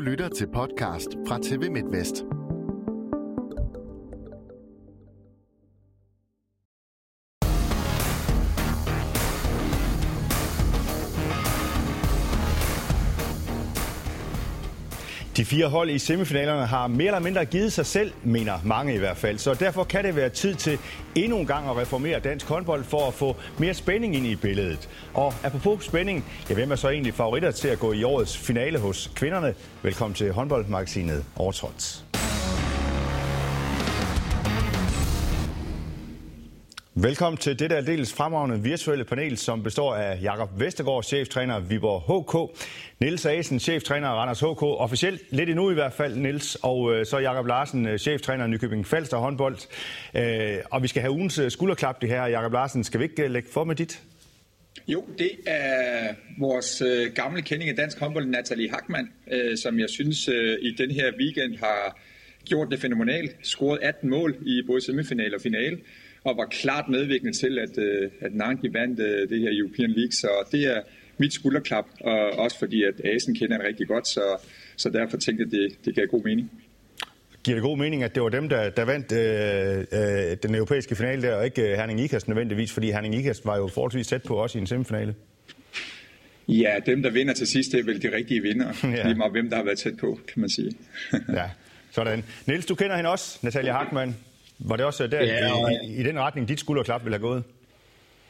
Du lytter til podcast fra TV MidtVest. Fire hold i semifinalerne har mere eller mindre givet sig selv, mener mange i hvert fald. Så derfor kan det være tid til endnu en gang at reformere dansk håndbold for at få mere spænding ind i billedet. Og apropos spænding, ja, hvem er så egentlig favoritter til at gå i årets finale hos kvinderne? Velkommen til håndboldmagasinet Overtrådt. Velkommen til dette aldeles fremragende virtuelle panel, som består af Jakob Vestergaard, cheftræner Viborg HK, Niels Asen, cheftræner Randers HK, officielt lidt endnu i hvert fald, Niels, og øh, så Jakob Larsen, øh, cheftræner Nykøbing Falster håndbold. Øh, og vi skal have ugens øh, skulderklap det her. Jakob Larsen, skal vi ikke øh, lægge for med dit? Jo, det er vores gamle kending af dansk håndbold, Natalie Hackmann, som jeg synes i den her weekend har gjort det fænomenalt. Scoret 18 mål i både semifinal og finale og var klart medvirkende til, at, øh, at Nanki vandt øh, det her European League. Så det er mit skulderklap, og også fordi, at Asen kender det rigtig godt, så, så derfor tænkte jeg, at det, det gav god mening. Giver det god mening, at det var dem, der, der vandt øh, øh, den europæiske finale der, og ikke øh, Herning Ikast nødvendigvis, fordi Herning Ikast var jo forholdsvis tæt på også i en semifinale? Ja, dem, der vinder til sidst, det er vel de rigtige vinder. ja. Lige meget hvem, der har været tæt på, kan man sige. ja, sådan. Niels, du kender hende også, Natalia Hartmann. Var det også der ja, og... i, i den retning, dit skulderklap ville have gået?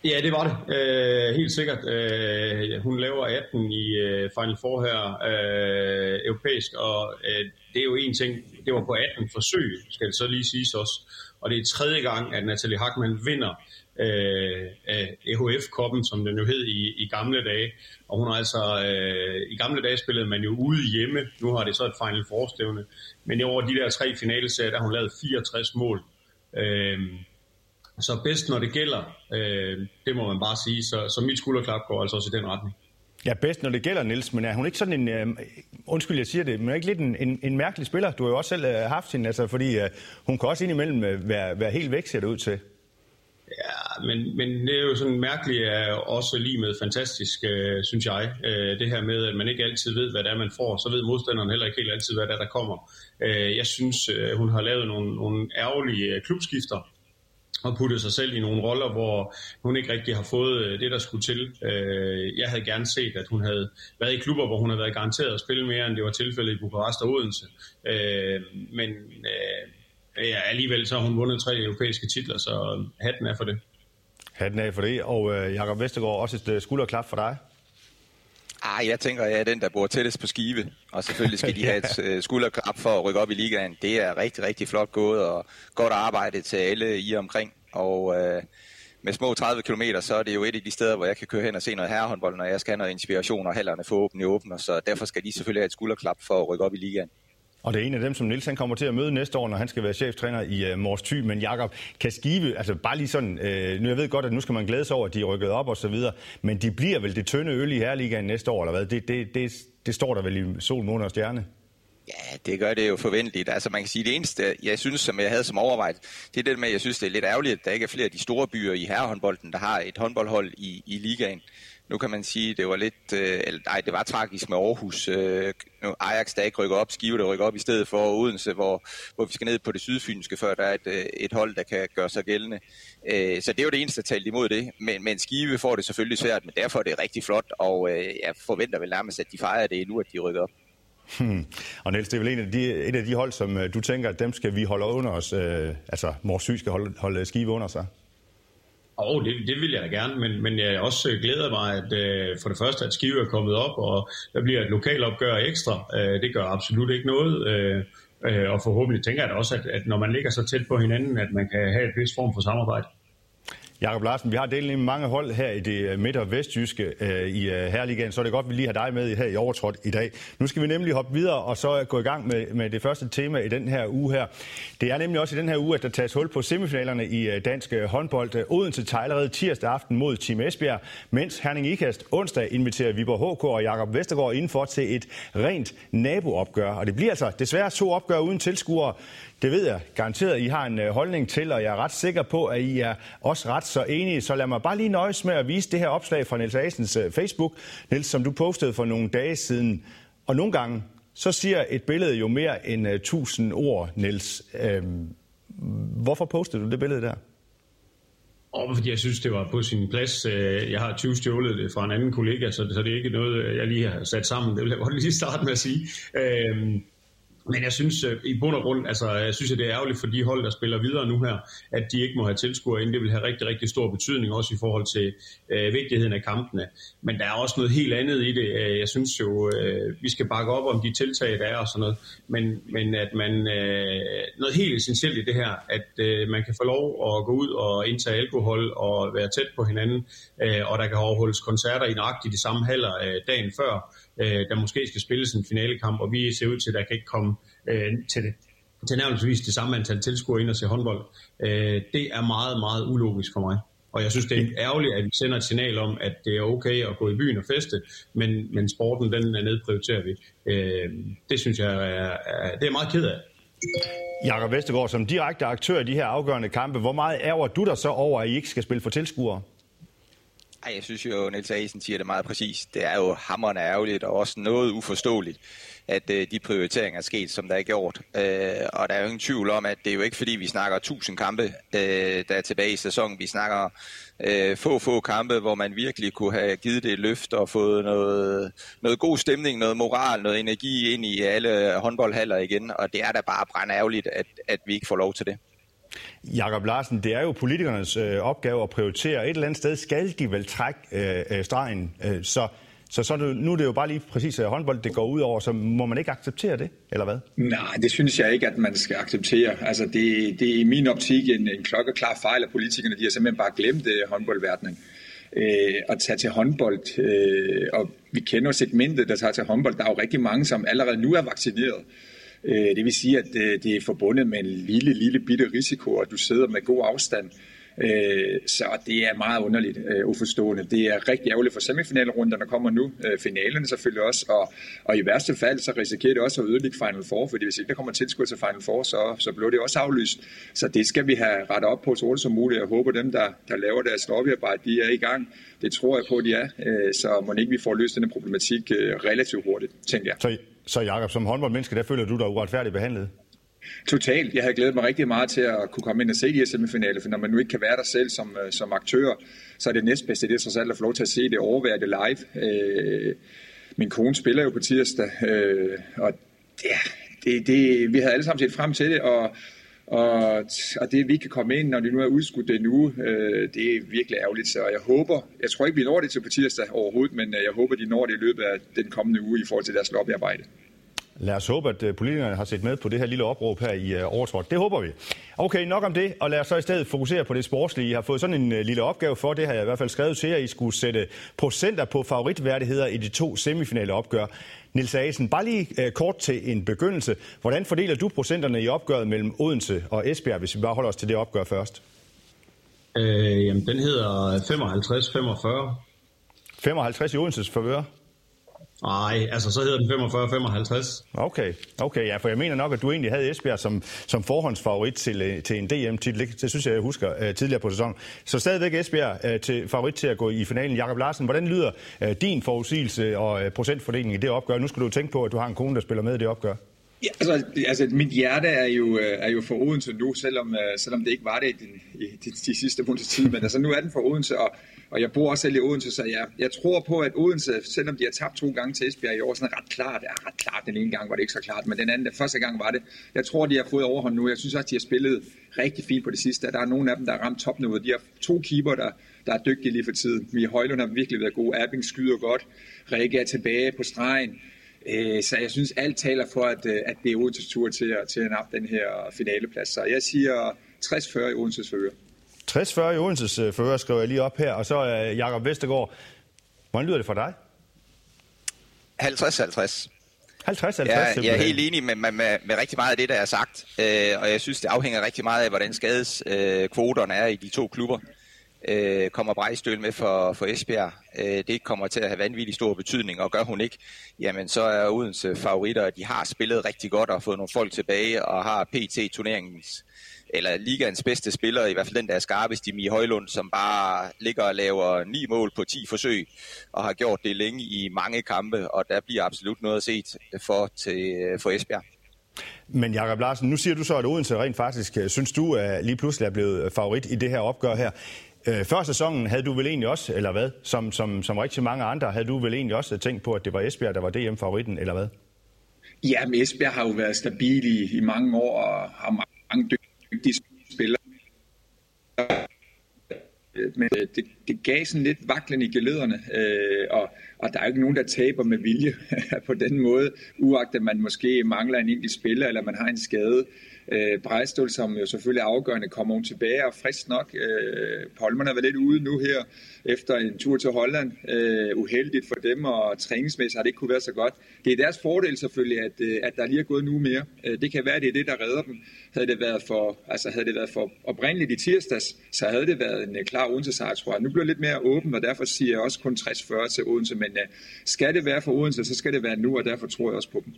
Ja, det var det. Øh, helt sikkert. Øh, hun laver 18 i øh, Final Four her, øh, europæisk, og øh, det er jo en ting, det var på 18 forsøg, skal det så lige siges også. Og det er tredje gang, at Natalie Hackman vinder øh, af EHF-koppen, som den jo hed i, i gamle dage. Og hun har altså, øh, i gamle dage spillede man jo ude hjemme, nu har det så et Final Four-stævne. Men over de der tre finaleserier, der har hun lavet 64 mål. Øh, så bedst når det gælder, øh, det må man bare sige, så, så mit skulderklap går altså også i den retning. Ja, bedst når det gælder, Nils, men er hun ikke sådan en, øh, undskyld, jeg siger det, men er ikke lidt en, en, en mærkelig spiller? Du har jo også selv øh, haft hende, altså, fordi øh, hun kan også indimellem øh, være, være helt væk, ser det ud til. Men, men det er jo sådan mærkeligt, er også lige med fantastisk, øh, synes jeg. Øh, det her med, at man ikke altid ved, hvad det er, man får, så ved modstanderen heller ikke helt altid, hvad det er, der kommer. Øh, jeg synes, øh, hun har lavet nogle, nogle ærgerlige øh, klubskifter, og puttet sig selv i nogle roller, hvor hun ikke rigtig har fået øh, det, der skulle til. Øh, jeg havde gerne set, at hun havde været i klubber, hvor hun havde været garanteret at spille mere, end det var tilfældet i Bukarest og Odense. Men ja, alligevel så har hun vundet tre europæiske titler, så hatten er for det. Hatten af for det. Og øh, Jakob Vestergaard, også et skulderklap for dig. Ah, jeg tænker, jeg er den, der bor tættest på skive. Og selvfølgelig skal de have et skulderklap for at rykke op i ligaen. Det er rigtig, rigtig flot gået og godt arbejde til alle i omkring. Og øh, med små 30 km, så er det jo et af de steder, hvor jeg kan køre hen og se noget herrehåndbold, når jeg skal have noget inspiration, og hallerne for åbne åbne. Så derfor skal de selvfølgelig have et skulderklap for at rykke op i ligaen. Og det er en af dem, som Niels han kommer til at møde næste år, når han skal være cheftræner i uh, Mors Thy. Men Jakob, kan Skive, altså bare lige sådan, øh, nu jeg ved godt, at nu skal man glæde sig over, at de er rykket op og så videre, men de bliver vel det tynde øl i Herligaen næste år, eller hvad? Det, det, det, det står der vel i sol, måne og stjerne? Ja, det gør det jo forventeligt. Altså man kan sige, det eneste, jeg synes, som jeg havde som overvejet, det er det med, at jeg synes, det er lidt ærgerligt, at der ikke er flere af de store byer i herrehåndbolden, der har et håndboldhold i, i ligaen. Nu kan man sige, det var lidt, øh, eller, nej, det var tragisk med Aarhus. Øh, Ajax, der ikke rykker op, Skive, der rykker op i stedet for Odense, hvor, hvor vi skal ned på det sydfynske, før der er et, øh, et hold, der kan gøre sig gældende. Øh, så det er jo det eneste, der talte imod det. Men, men Skive får det selvfølgelig svært, men derfor er det rigtig flot, og øh, jeg forventer vel nærmest, at de fejrer det nu, at de rykker op. Hmm. Og Niels, det er vel en af de, et af de hold, som øh, du tænker, at dem skal vi holde under os, øh, altså Mors skal holde, holde Skive under sig? Og oh, det, det vil jeg da gerne, men, men jeg også øh, glæder mig, at øh, for det første, at Skive er kommet op, og der bliver et lokalopgør ekstra. Øh, det gør absolut ikke noget. Øh, øh og forhåbentlig tænker jeg da også, at, at når man ligger så tæt på hinanden, at man kan have et vis form for samarbejde. Jakob Larsen, vi har delt mange hold her i det øh, midt- og vestjyske øh, i øh, Herligaen, så er det godt, at vi lige har dig med her i Overtrådt i dag. Nu skal vi nemlig hoppe videre og så øh, gå i gang med, med det første tema i den her uge her. Det er nemlig også i den her uge, at der tages hul på semifinalerne i dansk håndbold. Odense tager allerede tirsdag aften mod Team Esbjerg, mens Herning Ikast onsdag inviterer Viborg HK og Jakob Vestergaard indenfor til et rent naboopgør. Og det bliver altså desværre to opgør uden tilskuere. Det ved jeg garanteret, I har en holdning til, og jeg er ret sikker på, at I er også ret så enige. Så lad mig bare lige nøjes med at vise det her opslag fra Niels Asens øh, Facebook. Niels, som du postede for nogle dage siden. Og nogle gange, så siger et billede jo mere end øh, 1000 ord, Niels. Uh, hvorfor postede du det billede der? Og fordi jeg synes, det var på sin plads. Øh, jeg har 20 stjålet det fra en anden kollega, så det er ikke noget, jeg lige har sat sammen. Det vil jeg godt lige starte med at sige. Øhm, men jeg synes øh, i bund og grund, altså jeg synes, at det er ærgerligt for de hold, der spiller videre nu her, at de ikke må have tilskuere ind. Det vil have rigtig, rigtig stor betydning, også i forhold til øh, vigtigheden af kampene. Men der er også noget helt andet i det. Øh, jeg synes jo, øh, vi skal bakke op om de tiltag, der er og sådan noget. Men, men at man, øh, noget helt essentielt i det her, at øh, man kan få lov at gå ud og indtage alkohol og være tæt på hinanden, øh, og der kan overholdes koncerter i nøjagtigt de samme haller øh, dagen før øh, der måske skal spilles en finalekamp, og vi ser ud til, at der kan ikke komme øh, til det til nærmest det samme antal tilskuere ind og se håndbold. Øh, det er meget, meget ulogisk for mig. Og jeg synes, det er ærgerligt, at vi sender et signal om, at det er okay at gå i byen og feste, men, men sporten, den nedprioriterer vi. Øh, det synes jeg er, er, det er meget ked af. Jakob Vestergaard, som direkte aktør i de her afgørende kampe, hvor meget ærger du dig så over, at I ikke skal spille for tilskuere? Ej, jeg synes jo, Niels Asen siger det meget præcis. Det er jo hammerende ærgerligt og også noget uforståeligt, at øh, de prioriteringer er sket, som der er gjort. Øh, og der er jo ingen tvivl om, at det er jo ikke fordi, vi snakker 1000 kampe, øh, der er tilbage i sæsonen. Vi snakker øh, få, få kampe, hvor man virkelig kunne have givet det et løft og fået noget, noget god stemning, noget moral, noget energi ind i alle håndboldhaller igen. Og det er da bare brændærgerligt, at, at vi ikke får lov til det. Jakob Larsen, det er jo politikernes øh, opgave at prioritere. Et eller andet sted skal de vel trække øh, øh stregen. Øh, så så, så nu er det jo bare lige præcis øh, håndbold, det går ud over, så må man ikke acceptere det, eller hvad? Nej, det synes jeg ikke, at man skal acceptere. Altså, det, det er i min optik en, en klokkeklar fejl af politikerne. De har simpelthen bare glemt det, håndboldverdenen. Øh, at tage til håndbold, øh, og vi kender segmentet, der tager til håndbold. Der er jo rigtig mange, som allerede nu er vaccineret. Øh, det vil sige, at øh, det er forbundet med en lille, lille bitte risiko, at du sidder med god afstand. Øh, så det er meget underligt øh, uforstående. Det er rigtig ærgerligt for semifinalrunderne der kommer nu. Øh, finalerne selvfølgelig også. Og, og i værste fald, så risikerer det også at ødelægge Final Four, fordi hvis ikke der kommer tilskud til Final Four, så, så bliver det også aflyst. Så det skal vi have rettet op på så hurtigt som muligt. Jeg håber, dem, der, der laver deres lobbyarbejde, de er i gang. Det tror jeg på, de er. Øh, så må ikke vi får løst denne problematik relativt hurtigt, tænker jeg. Så så Jakob, som håndboldmenneske, der føler du dig uretfærdigt behandlet? Totalt. Jeg havde glædet mig rigtig meget til at kunne komme ind og se de her semifinale, for når man nu ikke kan være der selv som, øh, som aktør, så er det næstbedste, det er trods alt at få lov til at se det, overvære det live. Øh, min kone spiller jo på tirsdag, øh, og ja, det, det, vi havde alle sammen set frem til det, og, og, og det, vi kan komme ind, når det nu er udskudt det nu, øh, det er virkelig ærgerligt. Så jeg håber, jeg tror ikke, vi når det til på tirsdag overhovedet, men øh, jeg håber, de når det i løbet af den kommende uge i forhold til deres lobbyarbejde. Lad os håbe, at øh, politikerne har set med på det her lille opråb her i uh, Overtrådt. Det håber vi. Okay, nok om det, og lad os så i stedet fokusere på det sportslige. I har fået sådan en uh, lille opgave for, det har jeg i hvert fald skrevet til jer. I skulle sætte procenter på favoritværdigheder i de to semifinale opgør. Nils Asen, bare lige kort til en begyndelse. Hvordan fordeler du procenterne i opgøret mellem Odense og Esbjerg, hvis vi bare holder os til det opgør først? Øh, jamen, den hedder 55-45. 55 i Odenses favør? Nej, altså så hedder den 45-55. Okay, okay, ja, for jeg mener nok, at du egentlig havde Esbjerg som, som forhåndsfavorit til, øh, til en DM-titel. Det synes jeg, jeg husker uh, tidligere på sæsonen. Så stadigvæk Esbjerg uh, til favorit til at gå i finalen. Jakob Larsen, hvordan lyder uh, din forudsigelse og uh, procentfordeling i det opgør? Nu skal du tænke på, at du har en kone, der spiller med i det opgør. Ja, altså, altså mit hjerte er jo, er jo for Odense nu, selvom, selvom det ikke var det i, den, i de, de sidste måneds tid. Men altså, nu er den for Odense, og og jeg bor også selv i Odense, så jeg, jeg tror på, at Odense, selvom de har tabt to gange til Esbjerg i år, så er ret klart. Ja, ret klart. Den ene gang var det ikke så klart, men den anden, den første gang var det. Jeg tror, de har fået overhånd nu. Jeg synes også, de har spillet rigtig fint på det sidste. Der er nogle af dem, der har ramt topniveauet. De har to keeper, der, der er dygtige lige for tiden. Vi Højlund har virkelig været god. Erbing skyder godt. Rikke er tilbage på stregen. Øh, så jeg synes, alt taler for, at, øh, at det er Odenses tur til at, til at nappe den her finaleplads. Så jeg siger 60-40 i Odenses fører. 60-40 i Odenses øh, fører, skriver jeg lige op her. Og så uh, Jakob Vestergaard. Hvordan lyder det for dig? 50-50. 50 50 jeg, jeg er helt enig med, med, med, med rigtig meget af det, der er sagt, øh, og jeg synes, det afhænger rigtig meget af, hvordan skadeskvoterne øh, er i de to klubber. Øh, kommer Brejstøl med for, for Esbjerg, øh, det kommer til at have vanvittig stor betydning, og gør hun ikke, jamen så er Odense favoritter, de har spillet rigtig godt og fået nogle folk tilbage, og har PT turneringens eller ligaens bedste spiller, i hvert fald den der er skarpest i Mie Højlund, som bare ligger og laver ni mål på 10 forsøg, og har gjort det længe i mange kampe, og der bliver absolut noget at se for, til, for Esbjerg. Men Jakob Larsen, nu siger du så, at Odense rent faktisk, øh, synes du, er lige pludselig er blevet favorit i det her opgør her. Øh, før sæsonen havde du vel egentlig også, eller hvad, som, som, som rigtig mange andre, havde du vel egentlig også tænkt på, at det var Esbjerg, der var DM-favoritten, eller hvad? Ja, men Esbjerg har jo været stabil i, i mange år, og har mange dygtige spillere. Men øh, det, det gav sådan lidt vaklen i gelederne, øh, og, og der er jo ikke nogen, der taber med vilje på den måde, uagtet man måske mangler en enkelt spiller, eller man har en skade. Øh, Brejstol, som jo selvfølgelig er afgørende, kommer hun tilbage og frisk nok. Øh, Polman har været lidt ude nu her efter en tur til Holland. Øh, uheldigt for dem, og træningsmæssigt har det ikke kunne være så godt. Det er deres fordel selvfølgelig, at, øh, at der lige er gået nu mere. Øh, det kan være, at det er det, der redder dem. Havde det været for, altså havde det været for oprindeligt i tirsdags, så havde det været en øh, klar Odense sejr, tror jeg. Nu bliver det lidt mere åben, og derfor siger jeg også kun 60-40 til Odense, men uh, skal det være for Odense, så skal det være nu, og derfor tror jeg også på dem.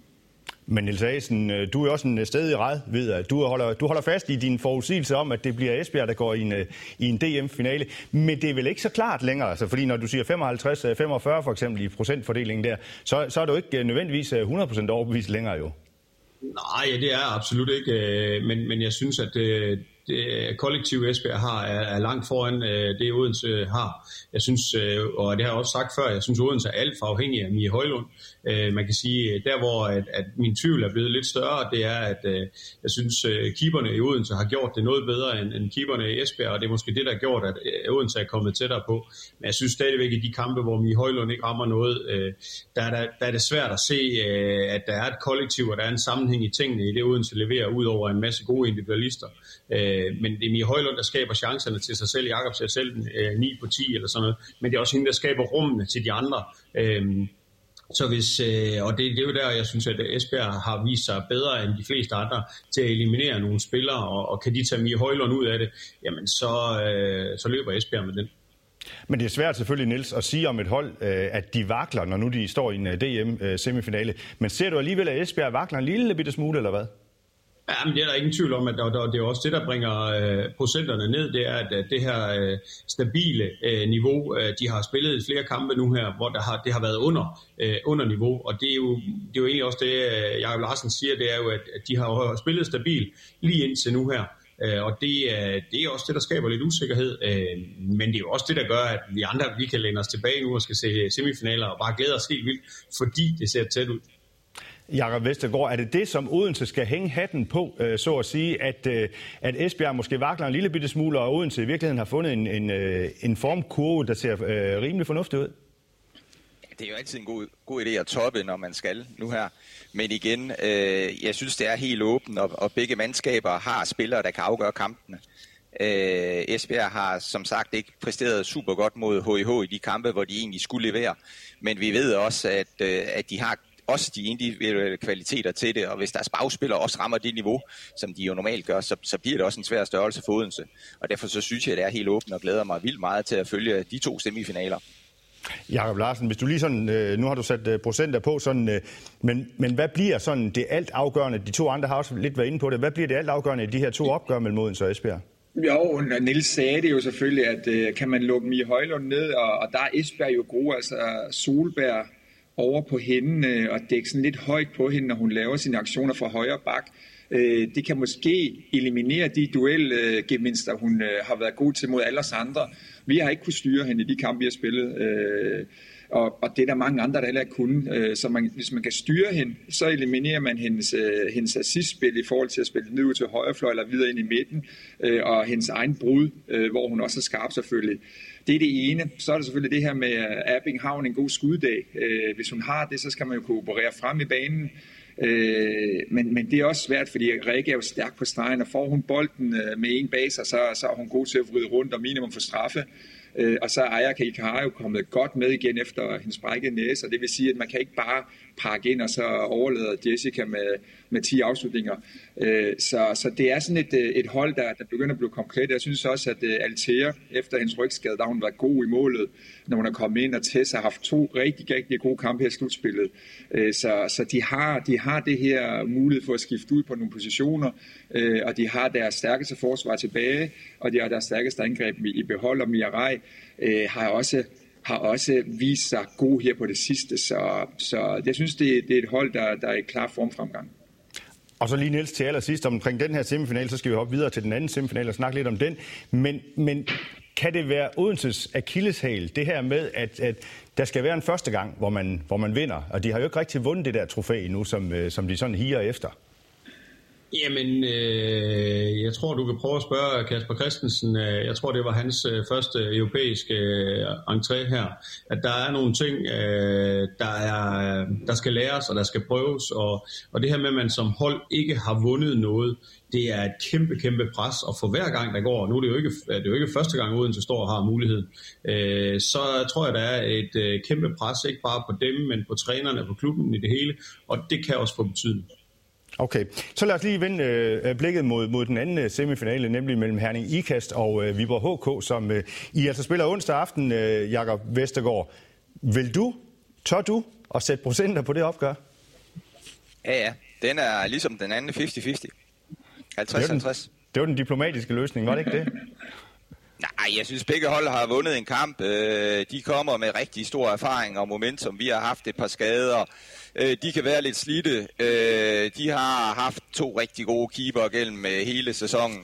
Men Niels Asen, øh, du er også en sted i red ved, at du holder, du holder fast i din forudsigelse om, at det bliver Esbjerg, der går i en, øh, i en DM-finale. Men det er vel ikke så klart længere, altså, fordi når du siger 55-45 øh, for eksempel i procentfordelingen der, så, så er du ikke nødvendigvis 100% overbevist længere jo. Nej, det er absolut ikke, men, men jeg synes, at det, øh, kollektiv Esbjerg har er, er langt foran øh, det Odense har. Jeg synes, øh, og det har jeg også sagt før, jeg synes Odense er alt for afhængig af Mie Højlund. Øh, man kan sige, der hvor at, at min tvivl er blevet lidt større, det er, at øh, jeg synes, øh, keeperne i Odense har gjort det noget bedre end, end keeperne i Esbjerg, og det er måske det, der har gjort, at øh, Odense er kommet tættere på. Men jeg synes stadigvæk i de kampe, hvor Mie Højlund ikke rammer noget, øh, der, er der, der er det svært at se, øh, at der er et kollektiv, og der er en sammenhæng i tingene i det, Odense leverer, ud over en masse gode individualister. Øh, men det er Mie Højlund, der skaber chancerne til sig selv. Jakob ser selv øh, 9 på 10 eller sådan noget. Men det er også hende, der skaber rummene til de andre. Øh, så hvis, øh, og det, det er jo der, jeg synes, at Esbjerg har vist sig bedre end de fleste andre til at eliminere nogle spillere, og, og kan de tage Mie Højlund ud af det, jamen så, øh, så løber Esbjerg med den. Men det er svært selvfølgelig, Nils, at sige om et hold, øh, at de vakler, når nu de står i en øh, DM-semifinale. Øh, men ser du alligevel, at Esbjerg vakler en lille bitte smule, eller hvad? Ja, men det er der ingen tvivl om, at der, der, det er også det, der bringer øh, procenterne ned, det er, at, at det her øh, stabile øh, niveau, øh, de har spillet i flere kampe nu her, hvor der har, det har været under, øh, under niveau, og det er, jo, det er jo egentlig også det, øh, Jacob Larsen siger, det er jo, at, at de har spillet stabilt lige indtil nu her, øh, og det, det er også det, der skaber lidt usikkerhed, øh, men det er jo også det, der gør, at vi andre vi kan læne os tilbage nu og skal se øh, semifinaler og bare glæde os helt vildt, fordi det ser tæt ud. Jakob Vestergaard, er det det, som Odense skal hænge hatten på, øh, så at sige, at, øh, at Esbjerg måske vakler en lille bitte smule, og Odense i virkeligheden har fundet en, en, øh, en formkurve, der ser øh, rimelig fornuftig ud? det er jo altid en god, god idé at toppe, når man skal nu her. Men igen, øh, jeg synes, det er helt åbent, og, og begge mandskaber har spillere, der kan afgøre kampene. Øh, Esbjerg har som sagt ikke præsteret super godt mod HIH i de kampe, hvor de egentlig skulle levere. Men vi ved også, at, øh, at de har også de individuelle kvaliteter til det, og hvis deres bagspillere også rammer det niveau, som de jo normalt gør, så, så bliver det også en svær størrelse for Odense. Og derfor så synes jeg, at det er helt åbent og glæder mig vildt meget til at følge de to semifinaler. Jakob Larsen, hvis du lige sådan, øh, nu har du sat øh, procenter på, sådan, øh, men, men hvad bliver sådan det alt afgørende, de to andre har også lidt været inde på det, hvad bliver det alt afgørende i de her to opgør mellem Odense og Esbjerg? Jo, og Niels sagde det jo selvfølgelig, at kan man lukke Mie Højlund ned, og, og der er Esbjerg jo gode, altså Solberg, over på hende øh, og dække sådan lidt højt på hende, når hun laver sine aktioner fra højre bak. Øh, det kan måske eliminere de duelgevinster, øh, hun har været god til mod alle os andre. Vi har ikke kunnet styre hende i de kampe, vi har spillet. Og, og det er der mange andre, der heller ikke kunne. Så man, hvis man kan styre hende, så eliminerer man hendes, hendes assistspil i forhold til at spille ned ud til højrefløj eller videre ind i midten, og hendes egen brud, hvor hun også er skarp selvfølgelig. Det er det ene. Så er det selvfølgelig det her med, at Abing har en god skuddag. Øh, hvis hun har det, så skal man jo kunne operere frem i banen. Øh, men, men det er også svært, fordi Rikke er jo stærk på stregen, og får hun bolden øh, med en baser, så, så er hun god til at vride rundt og minimum for straffe. Øh, og så er Aya Kalkar jo kommet godt med igen efter hendes brækkede næse, og det vil sige, at man kan ikke bare pakke ind, og så overlader Jessica med, med 10 afslutninger. Øh, så, så det er sådan et, øh, et hold, der, der begynder at blive komplet. Jeg synes også, at øh, Altea, efter hendes rygskade, der har hun været god i målet, når hun er kommet ind, og Tessa har haft to rigtig, rigtig gode kampe her i slutspillet. Øh, så, så de, har, de har det her mulighed for at skifte ud på nogle positioner, og de har deres stærkeste forsvar tilbage, og de har deres stærkeste angreb i behold, og Mirai Øh, har også har også vist sig god her på det sidste. Så, så jeg synes, det, det er et hold, der, der er i klar formfremgang. Og så lige Niels til allersidst omkring den her semifinal, så skal vi hoppe videre til den anden semifinal og snakke lidt om den. Men, men kan det være Odenses akilleshæl, det her med, at, at der skal være en første gang, hvor man, hvor man vinder? Og de har jo ikke rigtig vundet det der trofæ nu, som, øh, som de sådan higer efter. Jamen, øh, jeg tror, du kan prøve at spørge Kasper Christensen. Øh, jeg tror, det var hans øh, første europæiske øh, entré her. At der er nogle ting, øh, der, er, øh, der skal læres og der skal prøves. Og, og det her med, at man som hold ikke har vundet noget, det er et kæmpe, kæmpe pres. Og for hver gang, der går, nu er det jo ikke, øh, det er jo ikke første gang, Odense står og har muligheden, øh, så tror jeg, der er et øh, kæmpe pres, ikke bare på dem, men på trænerne, på klubben i det hele. Og det kan også få betydning. Okay, så lad os lige vende øh, blikket mod, mod den anden øh, semifinale, nemlig mellem Herning Ikast og øh, Viborg HK, som øh, I altså spiller onsdag aften, øh, Jakob Vestergaard. Vil du, tør du at sætte procenter på det opgør? Ja, ja. Den er ligesom den anden 50-50. 50-50. Det var den diplomatiske løsning, var det ikke det? Nej, jeg synes begge hold har vundet en kamp. Øh, de kommer med rigtig stor erfaring og momentum. Vi har haft et par skader. Øh, de kan være lidt slidte. Øh, de har haft to rigtig gode keeper gennem hele sæsonen,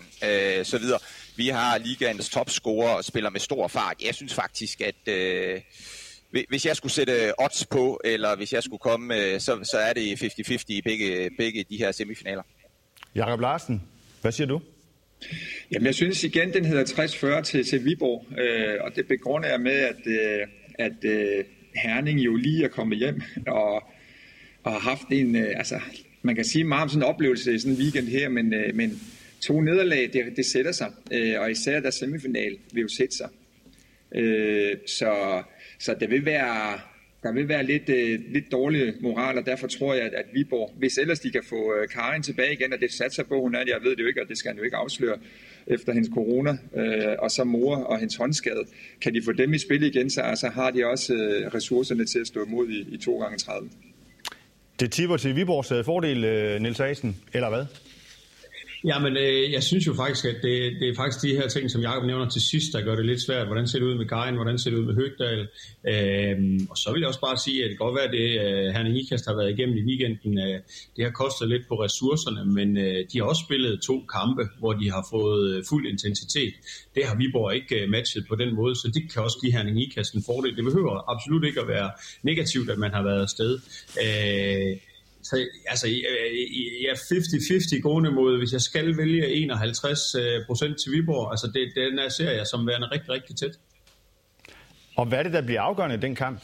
så videre. Vi har ligaens topscorer og spiller med stor fart. Jeg synes faktisk, at hvis jeg skulle sætte odds på, eller hvis jeg skulle komme, så, så er det 50-50 i begge, begge de her semifinaler. Jakob Larsen, hvad siger du? Jamen, jeg synes igen, den hedder 60-40 til, til Viborg, øh, og det begrunder jeg med, at, øh, at øh, Herning jo lige er kommet hjem og, og har haft en, øh, altså, man kan sige meget om sådan en oplevelse i sådan en weekend her, men, øh, men to nederlag, det, det sætter sig, øh, og især der semifinal vil jo sætte sig. Øh, så, så det vil være, der vil være lidt, øh, lidt dårlig moral, og derfor tror jeg, at, at Viborg, hvis ellers de kan få øh, Karin tilbage igen, og det satser på, hun er, jeg ved det jo ikke, og det skal han jo ikke afsløre efter hendes corona, øh, og så mor og hendes håndskade, kan de få dem i spil igen, så så har de også øh, ressourcerne til at stå imod i, i 2 gange 30 Det tipper til Viborgs øh, fordel, øh, Nils Asen, eller hvad? Jamen, øh, jeg synes jo faktisk, at det, det er faktisk de her ting, som Jacob nævner til sidst, der gør det lidt svært. Hvordan ser det ud med Karin? Hvordan ser det ud med Høgdal? Øh, og så vil jeg også bare sige, at det kan godt være, at det øh, Herning Ikast har været igennem i weekenden, øh, det har kostet lidt på ressourcerne, men øh, de har også spillet to kampe, hvor de har fået øh, fuld intensitet. Det har Viborg ikke øh, matchet på den måde, så det kan også give Herning Ikast en fordel. Det behøver absolut ikke at være negativt, at man har været afsted. Øh, så altså, jeg er 50-50 gående mod, hvis jeg skal vælge 51 øh, procent til Viborg. Altså, det, den er ser jeg som værende rigtig, rigtig tæt. Og hvad er det, der bliver afgørende i den kamp?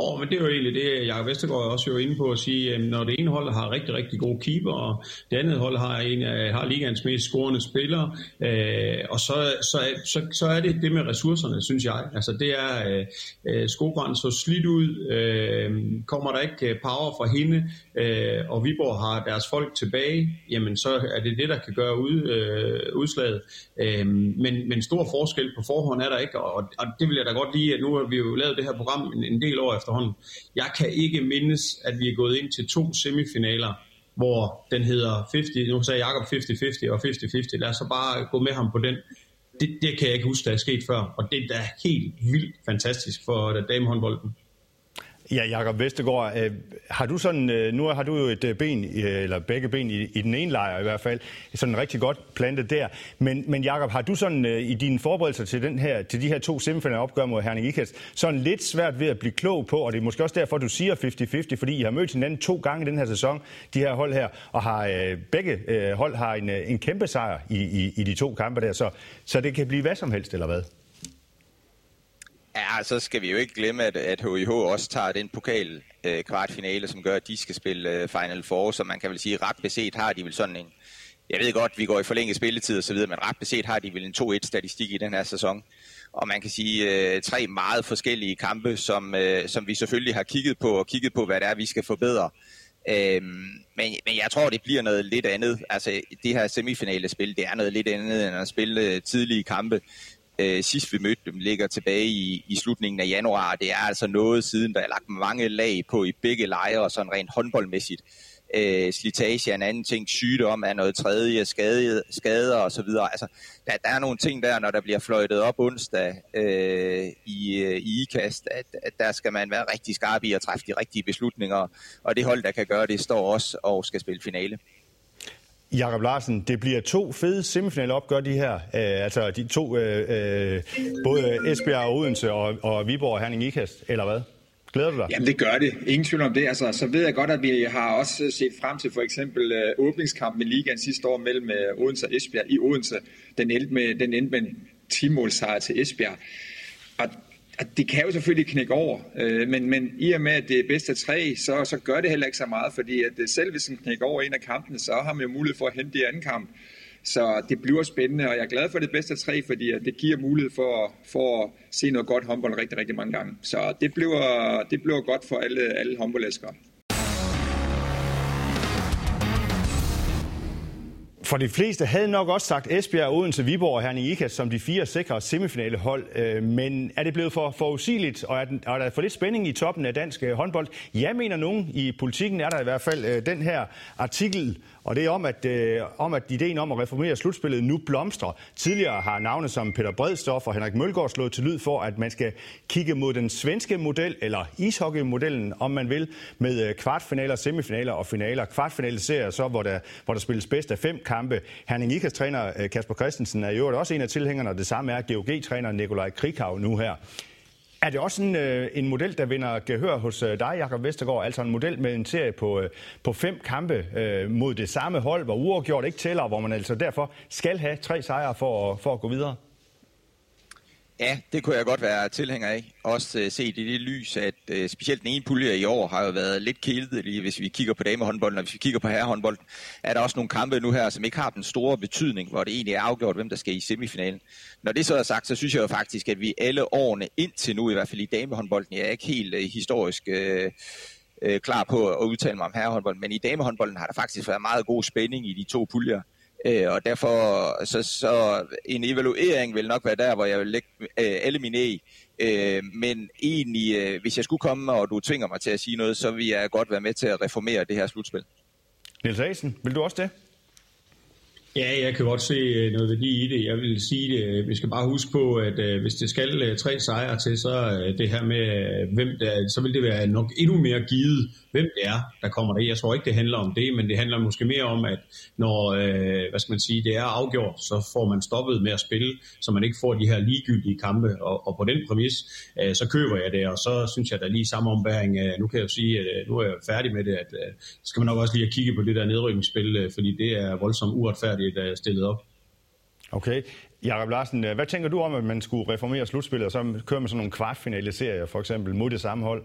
Oh, men det er jo egentlig det, Jakob Vestergaard er også jo inde på at sige, at når det ene hold har rigtig, rigtig gode keeper, og det andet hold har en har ligands mest scorende spillere, øh, og så, så, så, så er det det med ressourcerne, synes jeg. Altså det er, øh, øh så slidt ud, øh, kommer der ikke øh, power fra hende, øh, og Viborg har deres folk tilbage, jamen så er det det, der kan gøre ud, øh, udslaget. Øh, men, men stor forskel på forhånd er der ikke, og, og det vil jeg da godt lide, at nu har vi jo lavet det her program en, en del år efter efterhånden. Jeg kan ikke mindes, at vi er gået ind til to semifinaler, hvor den hedder 50, nu sagde Jacob 50-50 og 50-50, lad os så bare gå med ham på den. Det, det kan jeg ikke huske, der er sket før, og det er da helt vildt fantastisk for øh, damehåndbolden. Ja, Jakob Vestergaard, øh, har du sådan, øh, nu har du jo et øh, ben, øh, eller begge ben i, i den ene lejr i hvert fald, sådan rigtig godt plantet der. Men, men Jakob, har du sådan øh, i dine forberedelser til, den her, til de her to semifinaler opgør mod Herning Ikast, sådan lidt svært ved at blive klog på, og det er måske også derfor, du siger 50-50, fordi I har mødt hinanden to gange i den her sæson, de her hold her, og har øh, begge hold har en, en kæmpe sejr i, i, i de to kampe der, så, så det kan blive hvad som helst, eller hvad? Ja, så skal vi jo ikke glemme, at, at HIH også tager den pokal øh, kvartfinale, som gør, at de skal spille øh, Final Four, så man kan vel sige, ret beset har de vel sådan en, jeg ved godt, vi går i forlænget spilletid og så videre, men ret beset har de vel en 2-1-statistik i den her sæson. Og man kan sige øh, tre meget forskellige kampe, som, øh, som vi selvfølgelig har kigget på og kigget på, hvad det er, vi skal forbedre. Øhm, men, men jeg tror, det bliver noget lidt andet. Altså, det her semifinale spil, det er noget lidt andet end at spille øh, tidlige kampe. Øh, sidst vi mødte dem ligger tilbage i, i slutningen af januar. Det er altså noget siden, der er lagt mange lag på i begge lejre, sådan rent håndboldmæssigt. Øh, slitage er en anden ting, sygdom er noget tredje, skade, skader osv. Altså, der, der er nogle ting der, når der bliver fløjtet op onsdag øh, i, øh, i IKAST, at, at der skal man være rigtig skarp i at træffe de rigtige beslutninger, og det hold, der kan gøre det, står også og skal spille finale. Jakob Larsen, det bliver to fede semifinale opgør de her. Øh, altså de to, øh, øh, både Esbjerg og Odense og, og Viborg og Herning Ikast, eller hvad? Glæder du dig? Jamen det gør det. Ingen tvivl om det. Altså, så ved jeg godt, at vi har også set frem til for eksempel øh, åbningskampen i ligaen sidste år mellem øh, Odense og Esbjerg i Odense. Den endte med, den endte med en 10 til Esbjerg. Og at det kan jo selvfølgelig knække over, øh, men, men i og med, at det er bedst af tre, så, så gør det heller ikke så meget, fordi at øh, selv hvis den knækker over en af kampene, så har man jo mulighed for at hente det i anden kamp. Så det bliver spændende, og jeg er glad for det bedste af tre, fordi at det giver mulighed for, for at se noget godt håndbold rigtig, rigtig mange gange. Så det bliver, det bliver godt for alle, alle håndboldæskere. For de fleste havde nok også sagt Esbjerg, Odense, Viborg og Herning Ikast som de fire sikre semifinalehold. Øh, men er det blevet for forudsigeligt, og er der for lidt spænding i toppen af dansk øh, håndbold? Jeg mener nogen i politikken er der i hvert fald øh, den her artikel og det er om, at, om, at ideen om at reformere slutspillet nu blomstrer. Tidligere har navne som Peter Bredstof og Henrik Mølgaard slået til lyd for, at man skal kigge mod den svenske model, eller ishockeymodellen, om man vil, med kvartfinaler, semifinaler og finaler. Kvartfinale ser så, hvor der, hvor der spilles bedst af fem kampe kampe. Herning Ikas træner øh, Kasper Christensen er jo også en af tilhængerne, og det samme er GOG-træner Nikolaj Krikau nu her. Er det også en, øh, en model, der vinder gehør hos øh, dig, Jakob Vestergaard? Altså en model med en serie på, øh, på fem kampe øh, mod det samme hold, hvor uafgjort ikke tæller, hvor man altså derfor skal have tre sejre for, for at gå videre? Ja, det kunne jeg godt være tilhænger af. Også uh, set i det lys, at uh, specielt den ene pulje i år har jo været lidt kedelig, hvis vi kigger på damehåndbolden, og hvis vi kigger på herrehåndbolden, er der også nogle kampe nu her, som ikke har den store betydning, hvor det egentlig er afgjort, hvem der skal i semifinalen. Når det så er sagt, så synes jeg jo faktisk, at vi alle årene indtil nu, i hvert fald i damehåndbolden, jeg er ikke helt uh, historisk uh, uh, klar på at udtale mig om herrehåndbolden, men i damehåndbolden har der faktisk været meget god spænding i de to puljer. Øh, og derfor, så, så en evaluering vil nok være der, hvor jeg vil lægge øh, alle mine æg. Øh, men egentlig, øh, hvis jeg skulle komme, og du tvinger mig til at sige noget, så vil jeg godt være med til at reformere det her slutspil. Niels Asen, vil du også det? Ja, jeg kan godt se øh, noget værdi i det. Jeg vil sige det. Vi skal bare huske på, at øh, hvis det skal øh, tre sejre til, så det her med, hvem der, så vil det være nok endnu mere givet, hvem det er, der kommer der. Jeg tror ikke, det handler om det, men det handler måske mere om, at når øh, hvad skal man sige, det er afgjort, så får man stoppet med at spille, så man ikke får de her ligegyldige kampe. Og, og på den præmis, øh, så køber jeg det, og så synes jeg, der lige samme ombæring. Øh, nu kan jeg jo sige, at nu er jeg færdig med det, at skal man nok også lige kigge på det der nedrykningsspil, fordi det er voldsomt uretfærdigt øh, er stillet op. Okay. Jakob Larsen, hvad tænker du om, at man skulle reformere slutspillet, og så køre med sådan nogle kvartfinale-serier, for eksempel, mod det samme hold?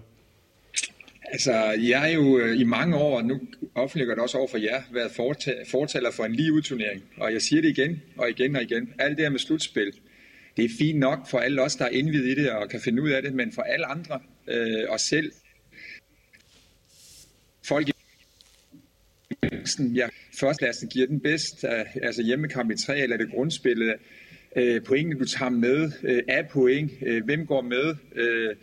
Altså, jeg er jo øh, i mange år, nu offentliggør det også over for jer, været fortaler for en lige udturnering. Og jeg siger det igen og igen og igen. Alt det her med slutspil, det er fint nok for alle os, der er indvidet i det og kan finde ud af det, men for alle andre, øh, os selv, folk ja, førstklassen giver den bedst, altså hjemmekamp i tre, eller det grundspillet, øh, pointene du tager med, øh, af point, øh, hvem går med, øh,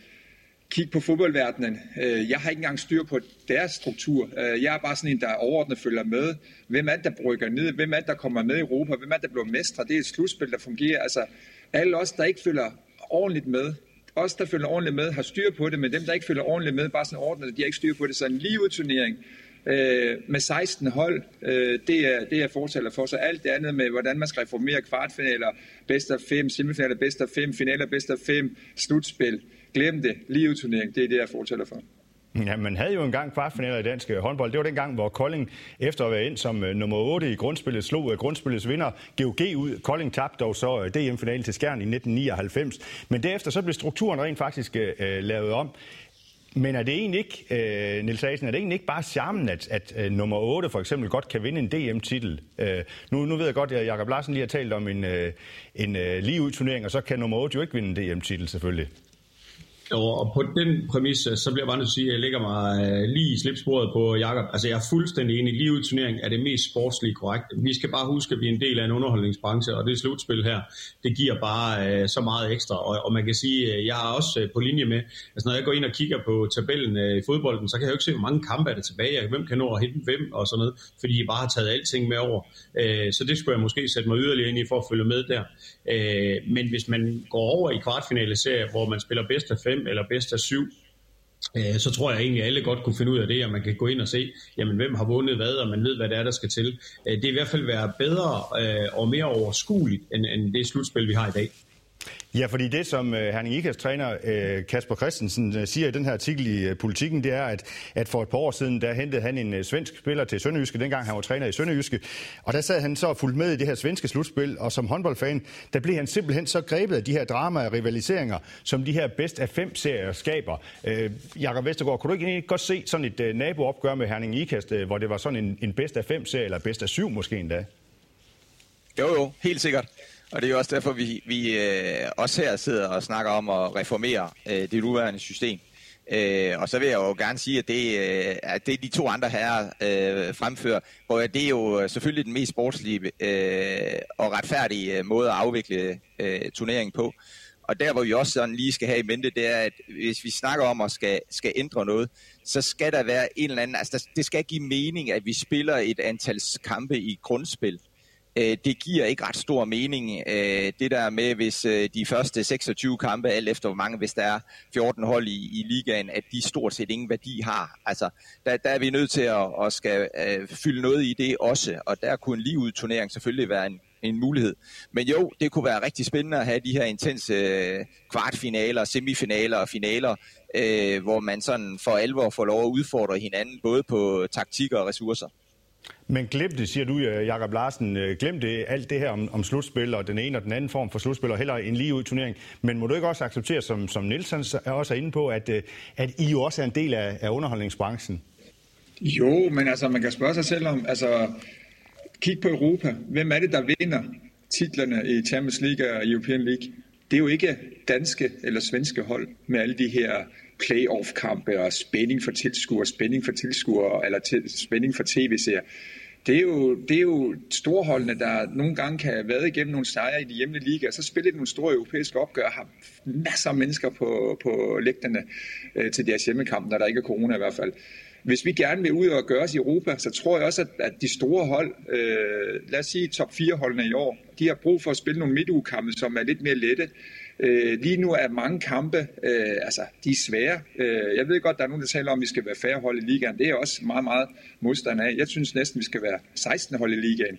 kig på fodboldverdenen. Øh, jeg har ikke engang styr på deres struktur. Øh, jeg er bare sådan en, der overordnet følger med. Hvem er det, der brygger ned? Hvem er det, der kommer med i Europa? Hvem er det, der bliver mestre? Det er et slutspil, der fungerer. Altså, alle os, der ikke følger ordentligt med, os, der følger ordentligt med, har styr på det, men dem, der ikke følger ordentligt med, bare sådan ordnet, de har ikke styr på det. Så en lige udturnering, øh, med 16 hold. Øh, det, er, det er fortæller for Så Alt det andet med, hvordan man skal reformere kvartfinaler, bedst af fem, semifinaler, bedst af fem, finaler, bedst af fem, slutspil. Glem det. Liveturnering, det er det, jeg fortæller for. Ja, man havde jo engang kvartfinaler i dansk øh, håndbold. Det var den gang, hvor Kolding, efter at være ind som uh, nummer 8 i grundspillet, slog uh, grundspillets vinder GOG ud. Kolding tabte dog så uh, DM-finalen til Skjern i 1999. Men derefter så blev strukturen rent faktisk uh, lavet om. Men er det egentlig ikke, øh, Niels Asen, er det egentlig ikke bare charmen, at, at øh, nummer 8 for eksempel godt kan vinde en DM-titel? Øh, nu, nu ved jeg godt, at Jakob Larsen lige har talt om en, øh, en øh, lige udturnering, og så kan nummer 8 jo ikke vinde en DM-titel selvfølgelig. Og på den præmis, øh, så bliver jeg bare nødt til at sige, at jeg lægger mig øh, lige i slipsporet på Jakob. Altså jeg er fuldstændig enig. Lige ud turnering er det mest sportslige korrekt. Vi skal bare huske, at vi er en del af en underholdningsbranche, og det slutspil her, det giver bare øh, så meget ekstra. Og, og man kan sige, at jeg er også på linje med, altså når jeg går ind og kigger på tabellen øh, i fodbolden, så kan jeg jo ikke se, hvor mange kampe er der tilbage, og hvem kan nå at hente hvem og sådan noget, fordi jeg bare har taget alting med over. Øh, så det skulle jeg måske sætte mig yderligere ind i for at følge med der. Øh, men hvis man går over i kvartfinale serie, hvor man spiller bedst af fem, eller bedst af syv, øh, så tror jeg egentlig, at alle godt kunne finde ud af det, og man kan gå ind og se, jamen, hvem har vundet hvad, og man ved, hvad det er, der skal til. Øh, det er i hvert fald være bedre øh, og mere overskueligt, end det slutspil, vi har i dag. Ja, fordi det, som øh, Herning Ikas træner øh, Kasper Christensen øh, siger i den her artikel i Politiken, det er, at, at for et par år siden, der hentede han en svensk spiller til Sønderjyske, dengang han var træner i Sønderjyske, og der sad han så fuldt med i det her svenske slutspil, og som håndboldfan, der blev han simpelthen så grebet af de her drama og rivaliseringer, som de her bedst af fem serier skaber. Øh, Jakob Vestergaard, kunne du ikke godt se sådan et naboopgør med Herning Ikast, hvor det var sådan en, en bedst af fem serie, eller bedst af syv måske endda? Jo, jo, helt sikkert. Og det er jo også derfor, vi, vi øh, også her sidder og snakker om at reformere øh, det nuværende system. Øh, og så vil jeg jo gerne sige, at det, øh, at det de to andre herrer øh, fremfører, hvor det er jo øh, selvfølgelig den mest sportslige øh, og retfærdige øh, måde at afvikle øh, turneringen på. Og der, hvor vi også sådan lige skal have i mente, det er, at hvis vi snakker om at skal, skal ændre noget, så skal der være en eller anden, altså det skal give mening, at vi spiller et antal kampe i grundspil øh, det giver ikke ret stor mening, øh, det der med, hvis øh, de første 26 kampe, alt efter hvor mange, hvis der er 14 hold i, i ligaen, at de stort set ingen værdi har. Altså, der, der er vi nødt til at, at skal øh, fylde noget i det også, og der kunne en ligeudturnering selvfølgelig være en, en mulighed. Men jo, det kunne være rigtig spændende at have de her intense øh, kvartfinaler, semifinaler og finaler, øh, hvor man sådan for alvor får lov at udfordre hinanden, både på taktik og ressourcer. Men glem det, siger du, øh, Jakob Larsen. Øh, glem det, alt det her om, om slutspil og den ene og den anden form for slutspil, og heller en lige ud turnering. Men må du ikke også acceptere, som, som Nielsen er øh, også er inde på, at, at I jo også er en del af, af underholdningsbranchen? Jo, men altså, man kan spørge sig selv om, altså, kig på Europa. Hvem er det, der vinder titlerne i Champions League og European League? Det er jo ikke danske eller svenske hold med alle de her playoff-kampe og spænding for tilskuere, spænding for tilskuere eller til, spænding for tv-serier. Det er, jo, det er jo storholdene, der nogle gange kan have været igennem nogle sejre i de hjemlige liga, og så spiller de nogle store europæiske opgør og har masser af mennesker på, på lægterne øh, til deres hjemmekamp, når der ikke er corona i hvert fald. Hvis vi gerne vil ud og gøre os i Europa, så tror jeg også, at, at de store hold, øh, lad os sige top 4 holdene i år, de har brug for at spille nogle midtugekampe, som er lidt mere lette. Øh, lige nu er mange kampe, øh, altså de er svære. Øh, jeg ved godt, der er nogen, der taler om, at vi skal være færre hold i ligaen. Det er jeg også meget, meget modstander af. Jeg synes næsten, vi skal være 16 hold i ligaen.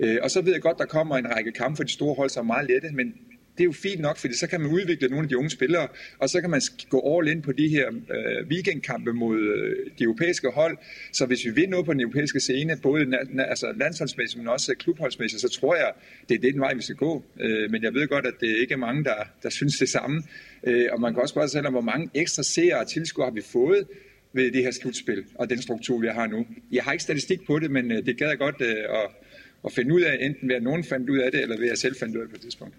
Øh, og så ved jeg godt, der kommer en række kampe for de store hold, som er meget lette, men det er jo fint nok, fordi så kan man udvikle nogle af de unge spillere, og så kan man gå all in på de her øh, weekendkampe mod øh, de europæiske hold. Så hvis vi vinder noget på den europæiske scene, både na- altså landsholdsmæssigt, men også klubholdsmæssigt, så tror jeg, det er den vej, vi skal gå. Øh, men jeg ved godt, at det ikke er mange, der, der synes det samme. Øh, og man kan også spørge sig selv om, hvor mange ekstra seere og tilskuere har vi fået ved det her slutspil og den struktur, vi har nu. Jeg har ikke statistik på det, men øh, det gad jeg godt øh, at, at finde ud af, enten ved at nogen fandt ud af det, eller ved at jeg selv fandt ud af det på et tidspunkt.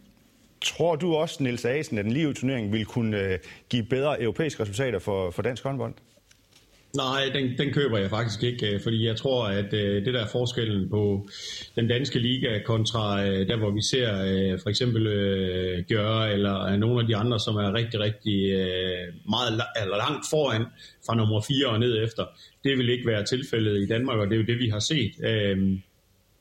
Tror du også, Niels Asen, at den lige turnering vil kunne øh, give bedre europæiske resultater for, for dansk håndbold? Nej, den, den køber jeg faktisk ikke, øh, fordi jeg tror, at øh, det der er forskellen på den danske liga kontra øh, der, hvor vi ser øh, for eksempel Gør eller nogle af de andre, som er rigtig, rigtig meget eller langt foran fra nummer 4 og ned efter. Det vil ikke være tilfældet i Danmark, og det er jo det, vi har set øhm,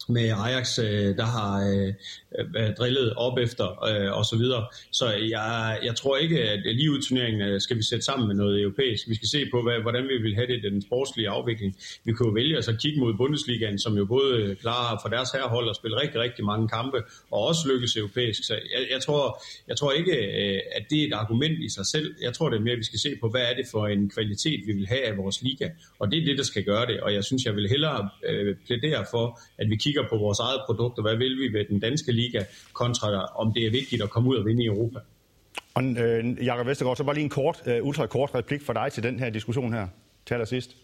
med Ajax, øh, der har øh, drillet op efter øh, og så videre. Så jeg, jeg tror ikke, at lige ud turneringen øh, skal vi sætte sammen med noget europæisk. Vi skal se på, hvad, hvordan vi vil have det den sportslige afvikling. Vi kunne jo vælge at kigge mod Bundesligaen, som jo både øh, klarer for deres herhold at spille rigtig, rigtig mange kampe, og også lykkes europæisk. Så jeg, jeg, tror, jeg tror ikke, at det er et argument i sig selv. Jeg tror det er mere, at vi skal se på, hvad er det for en kvalitet, vi vil have af vores liga. Og det er det, der skal gøre det. Og jeg synes, jeg vil hellere øh, plædere for, at vi kigger på vores eget produkt, og hvad vil vi ved den danske liga, kontra om det er vigtigt at komme ud og vinde i Europa. Og øh, Jakob Vestergaard, så bare lige en kort, øh, ultra kort replik for dig til den her diskussion her til allersidst.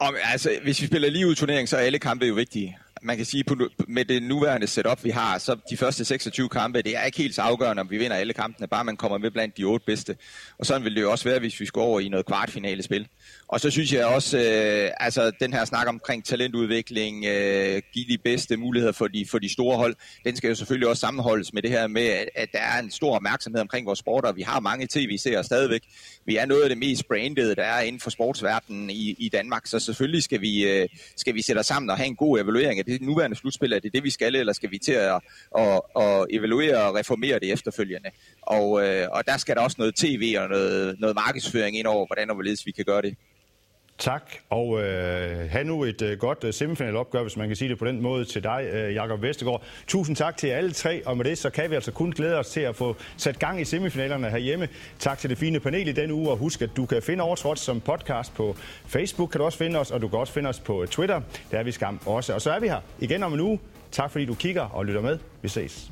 Om, altså, hvis vi spiller lige ud turnering, så er alle kampe jo vigtige man kan sige, med det nuværende setup, vi har, så de første 26 kampe, det er ikke helt så afgørende, om vi vinder alle kampene, bare man kommer med blandt de otte bedste. Og sådan vil det jo også være, hvis vi skal over i noget kvartfinale spil. Og så synes jeg også, øh, altså den her snak omkring talentudvikling, øh, give de bedste muligheder for de, for de store hold, den skal jo selvfølgelig også sammenholdes med det her med, at, at der er en stor opmærksomhed omkring vores sporter. Vi har mange tv-serier stadigvæk. Vi er noget af det mest brandede, der er inden for sportsverdenen i, i Danmark, så selvfølgelig skal vi, øh, skal vi sætte os sammen og have en god evaluering af det nuværende slutspil, er det det, vi skal, eller skal vi til at, at, at evaluere og reformere det efterfølgende? Og, øh, og der skal der også noget tv og noget, noget markedsføring ind over, hvordan og hvorledes vi kan gøre det. Tak, og øh, have nu et øh, godt øh, semifinalopgør, hvis man kan sige det på den måde, til dig, øh, Jakob Vestergaard. Tusind tak til alle tre, og med det så kan vi altså kun glæde os til at få sat gang i semifinalerne herhjemme. Tak til det fine panel i denne uge, og husk, at du kan finde Overtrådt som podcast på Facebook, kan du også finde os, og du kan også finde os på øh, Twitter, der er vi skam også. Og så er vi her igen om en uge. Tak fordi du kigger og lytter med. Vi ses.